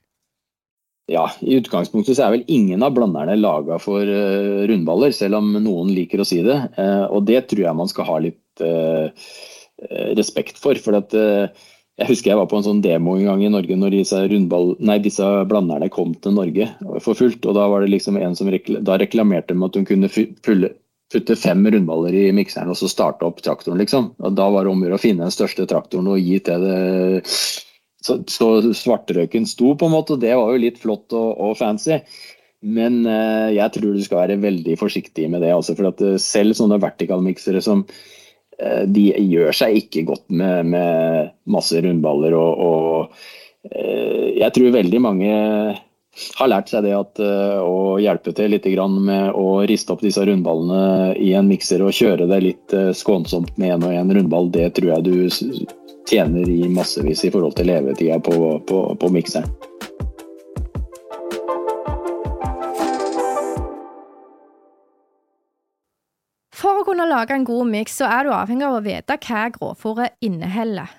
Ja, i utgangspunktet så er vel ingen av blanderne laga for uh, rundballer, selv om noen liker å si det. Uh, og det tror jeg man skal ha litt uh, respekt for. for at jeg husker jeg var på en sånn demo en gang i Norge når disse, rundball, nei, disse blanderne kom til Norge for fullt. og Da var det liksom en som rekl da reklamerte med at hun kunne pulle, putte fem rundballer i mikseren og så starte opp traktoren, liksom. Og Da var det om å finne den største traktoren og gi til det så, så svartrøyken sto, på en måte. og Det var jo litt flott og, og fancy. Men eh, jeg tror du skal være veldig forsiktig med det. Altså, for at eh, selv sånne vertikalmiksere som de gjør seg ikke godt med, med masse rundballer og, og, eh, jeg tror veldig mange har lært seg det at uh, å hjelpe til litt med å riste opp disse rundballene i en mikser og kjøre det litt skånsomt med én og én rundball, det tror jeg du tjener i massevis i forhold til levetida på, på, på mikseren. For å kunne lage en god miks, så er du avhengig av å vite hva grovfòret inneholder.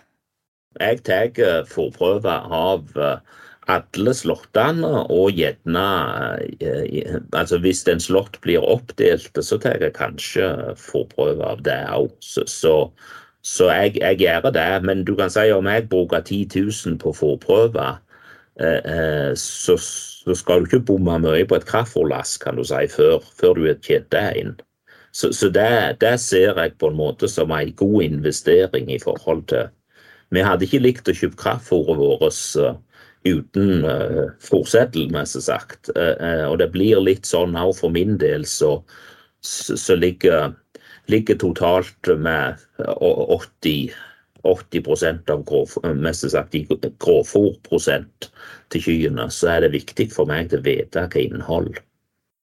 Jeg tar forprøver av alle slåttene, og gjerne eh, altså Hvis en slått blir oppdelt, så tar jeg kanskje forprøve av det òg. Så, så, jeg, jeg, gjør det. Men du kan si om jeg bruker 10 000 på forprøve, eh, eh, så, så, skal du ikke bomme mye på et kraftfòrlass, kan du si, før, før du har tjent det inn. Så, så det, det, ser jeg på en måte som en god investering i forhold til Vi hadde ikke likt å kjøpe kraftfôret vårt uten uh, fòrseddel, mest sagt. Uh, og det blir litt sånn òg for min del, så, så ligger, ligger, totalt med 80 80 av grov, mest sagt, grovfòrprosent til kyrne, så er det viktig for meg å vite hva innhold,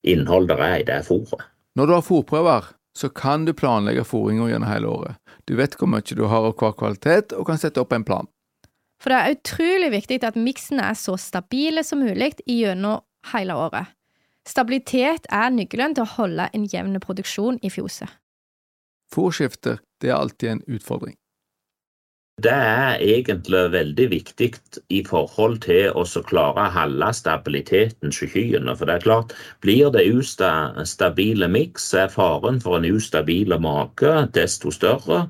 innhold det er i det fôret. Når du har fòrprøver, så kan du planlegge fôringa gjennom hele året. Du vet hvor mye du har av hver kvalitet, og kan sette opp en plan. For det er utrolig viktig at miksene er så stabile som mulig gjennom hele året. Stabilitet er nøkkelen til å holde en jevn produksjon i fjoset. Fòrskifter er alltid en utfordring. Det er egentlig veldig viktig i forhold til å klare å holde stabiliteten hos kyrne. For det er klart, blir det ustabile miks, er faren for en ustabil mage desto større.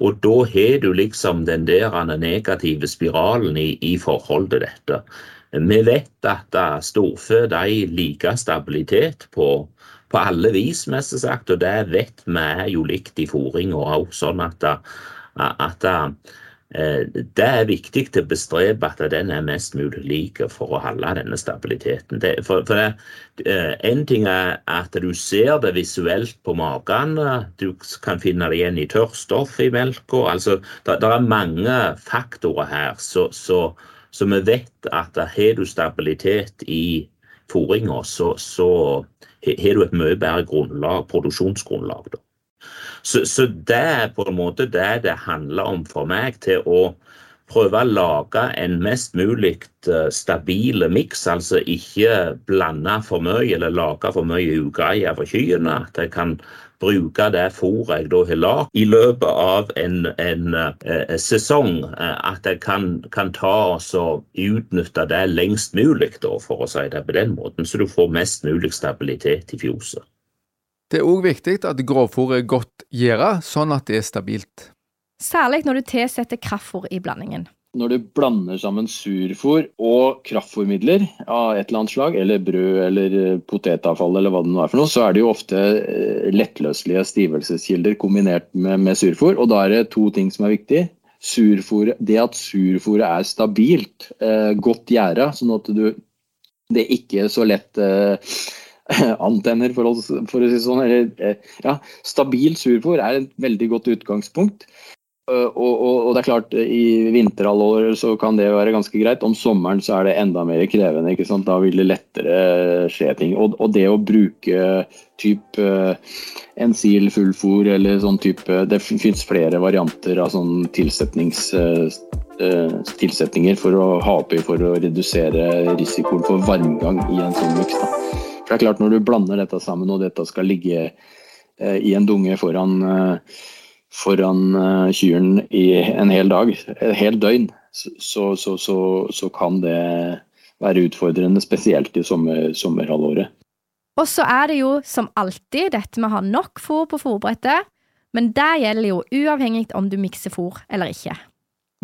Og da har du liksom den der negative spiralen i, i forhold til dette. Vi vet at storfe de liker stabilitet på, på alle vis, mest sagt, og det vet vi er jo likt i fôringa òg. Sånn at, at Eh, det er viktig til å bestrebe at den er mest mulig lik for å holde denne stabiliteten. Det, for, for det, eh, En ting er at du ser det visuelt på magen. Du kan finne det igjen i tørrstoff i melka. Altså, det, det, er mange faktorer her. Så, så, så vi vet at har du stabilitet i fôringa, så, så har du et mye bedre grunnlag, produksjonsgrunnlag. da. Så, så, det er på en måte det det handler om for meg, til å prøve å lage en mest mulig stabil stabile miks. Altså ikke blande for mye eller lage for mye ugreier for kyrne. At jeg kan bruke det fôret jeg da har lagd i løpet av en, en uh, sesong. Uh, at jeg kan, kan ta og utnytte det lengst mulig, da, for å si det på den måten. Så du får mest mulig stabilitet i fjoset. Det er òg viktig at grovfôret er godt gjæra, sånn at det er stabilt. Særlig når du tilsetter kraftfôr i blandingen. Når du blander sammen surfôr og kraftfôrmidler av et eller annet slag, eller brød eller eh, potetavfall eller hva det nå er for noe, så er det jo ofte eh, lettløselige stivelseskilder kombinert med, med surfôr. Og da er det to ting som er viktig. Surfôret, det at surfôret er stabilt, eh, godt gjæra, sånn at du det er ikke så lett eh, (laughs) antenner, for å, for å si sånn. Eller, eh, ja, stabil surfòr er et veldig godt utgangspunkt. Og, og, og, det er klart, i vinterhalvåret så kan det være ganske greit. Om sommeren så er det enda mer krevende. ikke sant? Da vil det lettere skje ting. Og, og det å bruke type Ensil fullfòr eller sånn type Det fins flere varianter av sånn tilsetnings tilsetninger for å ha oppi for å redusere risikoen for varmgang i en sånn miks. For det er klart Når du blander dette sammen, og dette skal ligge eh, i en dunge foran, eh, foran eh, kyrne i en hel dag, et helt døgn, så, så, så, så, kan det være utfordrende, spesielt i sommer, sommerhalvåret. Og så er det jo som alltid dette med å ha nok fôr på fôrbrettet, men det gjelder jo uavhengig om du mikser fôr eller ikke.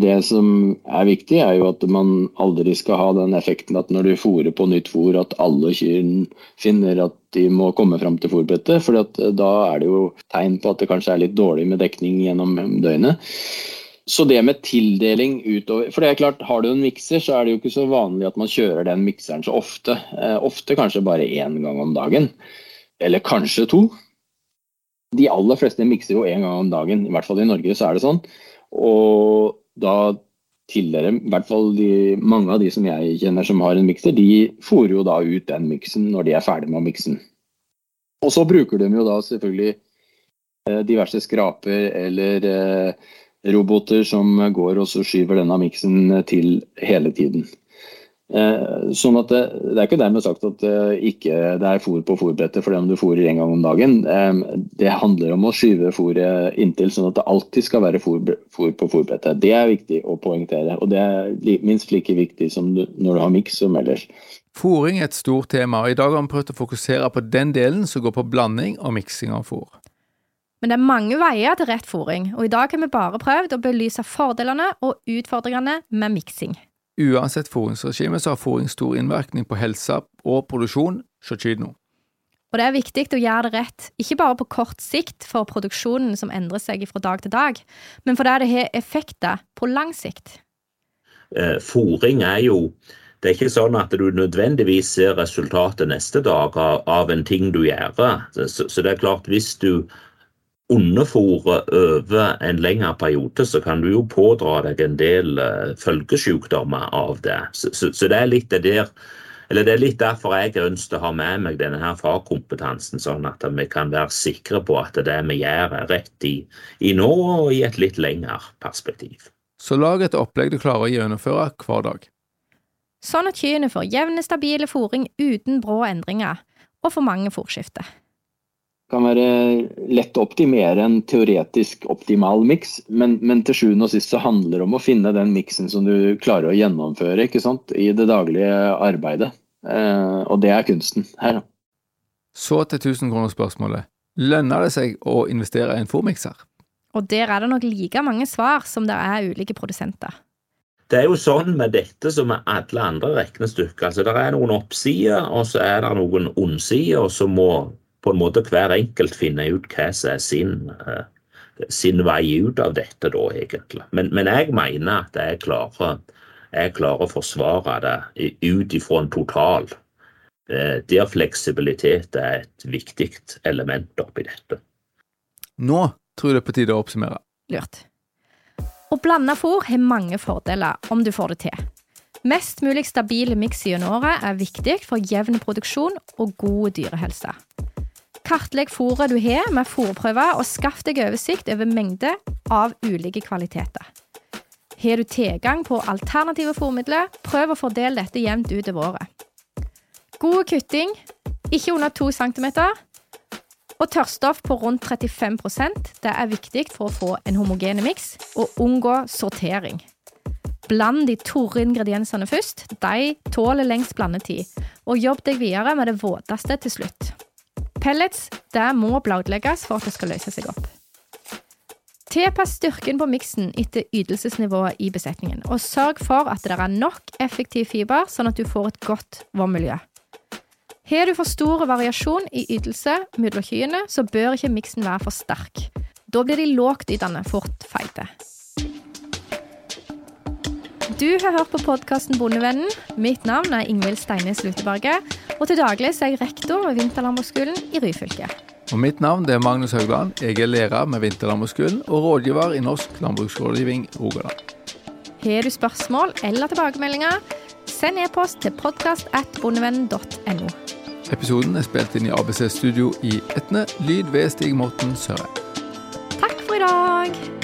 Det som er viktig, er jo at man aldri skal ha den effekten at når du fôrer på nytt fôr, at alle kyrne finner at de må komme fram til fôrbrettet. For eh, da er det jo tegn på at det kanskje er litt dårlig med dekning gjennom døgnet. Så det med tildeling utover For det er klart, har du en mikser, så er det jo ikke så vanlig at man kjører den mikseren så ofte. Eh, ofte kanskje bare én gang om dagen. Eller kanskje to. De aller fleste mikser jo én gang om dagen, i hvert fall i Norge så er det sånn. Og da tidligere, i hvert fall de, mange av de som jeg kjenner som har en mikser, de fòrer jo da ut den miksen når de er ferdig med å mikse den. Og så bruker de jo da selvfølgelig eh, diverse skraper eller eh, roboter som går og så skyver denne miksen til hele tiden. Eh, sånn at det, det, er ikke dermed sagt at det ikke det er fôr på fôrbrettet fordi om du fôrer en gang om dagen. Eh, det handler om å skyve fôret inntil sånn at det alltid skal være fôr, fôr på fôrbrettet. Det er viktig å poengtere, og det er minst like viktig som du, når du har miks som ellers. Fôring er et stort tema, og i dag har vi prøvd å fokusere på den delen som går på blanding og miksing av fôr. Men det er mange veier til rett fôring, og i dag har vi bare prøvd å belyse fordelene og utfordringene med miksing. Uansett fôringsregime så har fôring stor innvirkning på helse og produksjon hos kyrne. Og det er viktig å gjøre det rett, ikke bare på kort sikt for produksjonen som endrer seg fra dag til dag, men fordi det har effekter på lang sikt. Eh, fôring er jo det er ikke sånn at du nødvendigvis ser resultatet neste dag av, av en ting du gjør. Så, så, det er klart, hvis du underfòre over en lengre periode, så kan du jo pådra deg en del uh, følgesykdommer av det. Så, så, så, det er litt det der eller Det er litt derfor jeg ønsker å ha med meg denne her fagkompetansen, sånn at vi kan være sikre på at det vi gjør, er rett i, i nå og i et litt lengre perspektiv. Så lag et opplegg du klarer å gjennomføre hver dag. Sånn at kyrne får jevne, stabile fòring uten brå endringer, og for mange fôrskifter kan være lett å optimere en teoretisk optimal miks, men, men, til sjuende og sist så handler det om å finne den miksen som du klarer å gjennomføre ikke sant, i det daglige arbeidet. Eh, og det er kunsten her. Så til 1000-kronerspørsmålet. Lønner det seg å investere i en fòrmikser? Og der er det nok like mange svar som det er ulike produsenter. Det er jo sånn med dette som med alle andre regnestykker. Altså, det er noen oppsider, og så er det noen ondsider, og så må på en måte hver enkelt finne ut hva som er sin, uh, sin vei ut av dette, da, egentlig. Men, men jeg mener at jeg klarer, jeg klarer å forsvare det ut ifra en total, uh, der fleksibilitet er et viktig element oppi dette. Nå tror jeg det er på tide å oppsummere. Lurt. Å blande fôr har mange fordeler om du får det til. Mest mulig stabile miks gjennom året er viktig for jevn produksjon og god dyrehelse. Kartlegg fôret du har med fôrprøver, og skaff deg oversikt over mengde av ulike kvaliteter. Har du tilgang på alternative fôrmidler, prøv å fordele dette jevnt utover året. God kutting, ikke under 2 cm, og tørrstoff på rundt 35% Det er viktig for å få en homogene miks, og unngå sortering. Bland de tørre ingrediensene først. De tåler lengst blandetid. Og jobb deg videre med det våteste til slutt. Pellets der må blautlegges for at det skal løse seg opp. Tilpass styrken på miksen etter ytelsesnivået i besetningen, og sørg for at det er nok effektiv fiber, sånn at du får et godt vannmiljø. Har du for stor variasjon i ytelse mellom kyene, så bør ikke miksen være for sterk. Da blir de lågtytende fort feite. Du har hørt på podkasten Bondevennen. Mitt navn er Ingvild Steines Luteberget. Og til daglig er jeg rektor ved Vinterlandbruksskolen i Ryfylke. Og Mitt navn er Magnus Haugland. Jeg er lærer med Vinterlandbruksskolen og rådgiver i Norsk landbruksrådgivning Rogaland. Har du spørsmål eller tilbakemeldinger, send e-post til podkast.bondevennen.no. Episoden er spilt inn i ABC Studio i Etne. Lyd ved Stig Morten Søre. Takk for i dag.